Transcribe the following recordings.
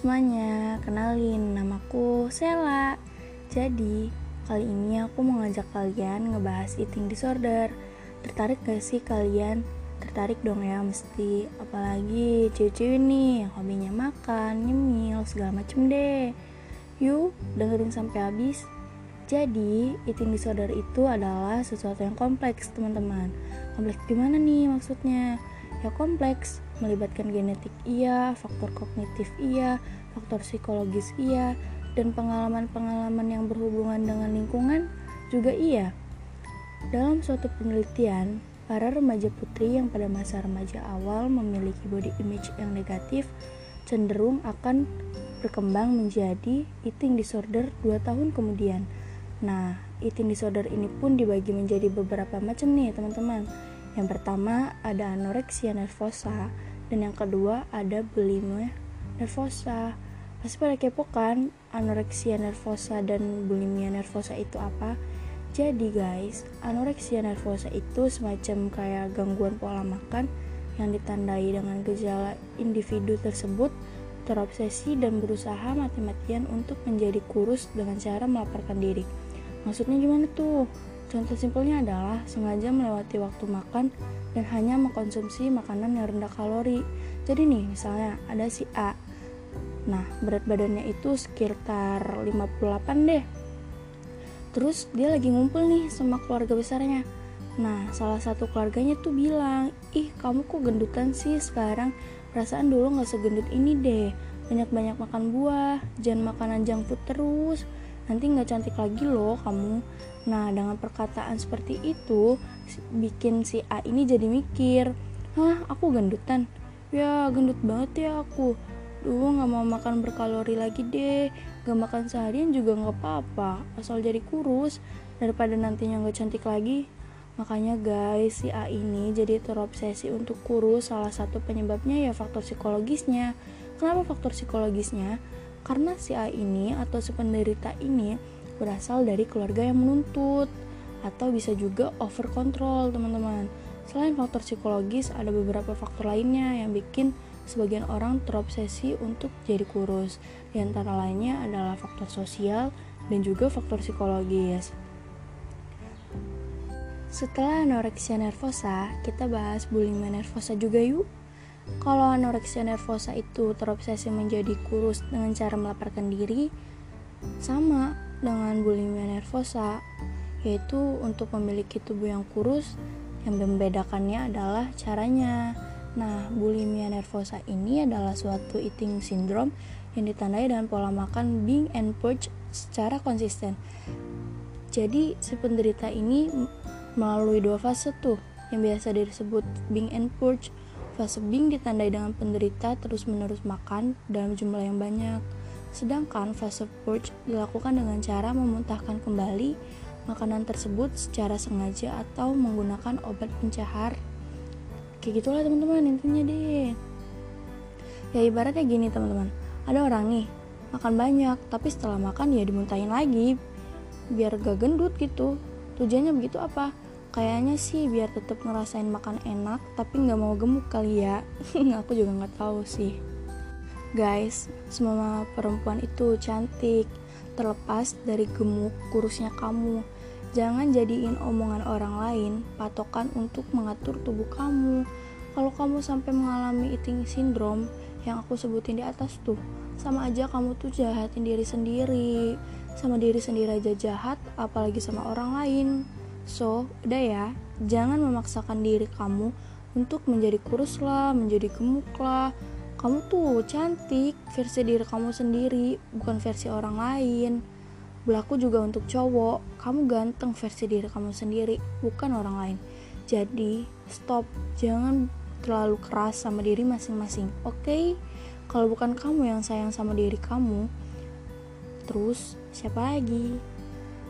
semuanya, kenalin namaku Sela. Jadi, kali ini aku mau ngajak kalian ngebahas eating disorder. Tertarik gak sih kalian? Tertarik dong ya mesti, apalagi cewek-cewek nih yang hobinya makan, nyemil, segala macem deh. Yuk, dengerin sampai habis. Jadi, eating disorder itu adalah sesuatu yang kompleks, teman-teman. Kompleks gimana nih maksudnya? Ya kompleks, melibatkan genetik iya, faktor kognitif iya, faktor psikologis iya, dan pengalaman-pengalaman yang berhubungan dengan lingkungan juga iya. Dalam suatu penelitian, para remaja putri yang pada masa remaja awal memiliki body image yang negatif cenderung akan berkembang menjadi eating disorder 2 tahun kemudian. Nah, eating disorder ini pun dibagi menjadi beberapa macam nih, teman-teman yang pertama ada anoreksia nervosa dan yang kedua ada bulimia nervosa. Pasti pada kepo kan anoreksia nervosa dan bulimia nervosa itu apa? Jadi guys, anoreksia nervosa itu semacam kayak gangguan pola makan yang ditandai dengan gejala individu tersebut terobsesi dan berusaha mati-matian untuk menjadi kurus dengan cara melaporkan diri. Maksudnya gimana tuh? Contoh simpelnya adalah sengaja melewati waktu makan dan hanya mengkonsumsi makanan yang rendah kalori. Jadi nih, misalnya ada si A. Nah, berat badannya itu sekitar 58 deh. Terus dia lagi ngumpul nih sama keluarga besarnya. Nah, salah satu keluarganya tuh bilang, Ih, kamu kok gendutan sih sekarang? Perasaan dulu gak segendut ini deh. Banyak-banyak makan buah, jangan makanan junk food terus. Nanti gak cantik lagi loh kamu. Nah, dengan perkataan seperti itu, bikin si A ini jadi mikir, Hah, aku gendutan? Ya, gendut banget ya aku. Duh, gak mau makan berkalori lagi deh. Gak makan seharian juga gak apa-apa. Asal jadi kurus, daripada nantinya gak cantik lagi. Makanya guys, si A ini jadi terobsesi untuk kurus. Salah satu penyebabnya ya faktor psikologisnya. Kenapa faktor psikologisnya? Karena si A ini atau si penderita ini berasal dari keluarga yang menuntut atau bisa juga over control teman-teman selain faktor psikologis ada beberapa faktor lainnya yang bikin sebagian orang terobsesi untuk jadi kurus di antara lainnya adalah faktor sosial dan juga faktor psikologis setelah anoreksia nervosa, kita bahas bulimia nervosa juga yuk. Kalau anoreksia nervosa itu terobsesi menjadi kurus dengan cara melaparkan diri, sama dengan bulimia nervosa, yaitu untuk memiliki tubuh yang kurus, yang membedakannya adalah caranya. Nah, bulimia nervosa ini adalah suatu eating syndrome yang ditandai dengan pola makan being and purge secara konsisten. Jadi, si penderita ini melalui dua fase tuh, yang biasa disebut being and purge. Fase being ditandai dengan penderita terus-menerus makan dalam jumlah yang banyak Sedangkan fase purge dilakukan dengan cara memuntahkan kembali makanan tersebut secara sengaja atau menggunakan obat pencahar. Kayak gitulah teman-teman intinya deh. Ya ibaratnya gini teman-teman, ada orang nih makan banyak tapi setelah makan ya dimuntahin lagi biar gak gendut gitu. Tujuannya begitu apa? Kayaknya sih biar tetap ngerasain makan enak tapi nggak mau gemuk kali ya. Aku juga nggak tahu sih. Guys, semua perempuan itu cantik, terlepas dari gemuk kurusnya kamu. Jangan jadiin omongan orang lain patokan untuk mengatur tubuh kamu. Kalau kamu sampai mengalami eating syndrome yang aku sebutin di atas tuh, sama aja kamu tuh jahatin diri sendiri. Sama diri sendiri aja jahat, apalagi sama orang lain. So, udah ya, jangan memaksakan diri kamu untuk menjadi kurus lah, menjadi gemuk lah, kamu tuh cantik versi diri kamu sendiri bukan versi orang lain berlaku juga untuk cowok. Kamu ganteng versi diri kamu sendiri bukan orang lain. Jadi stop. Jangan terlalu keras sama diri masing-masing oke? Okay? kalau bukan kamu yang sayang sama diri kamu terus siapa lagi?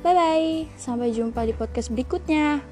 Bye bye sampai jumpa di podcast berikutnya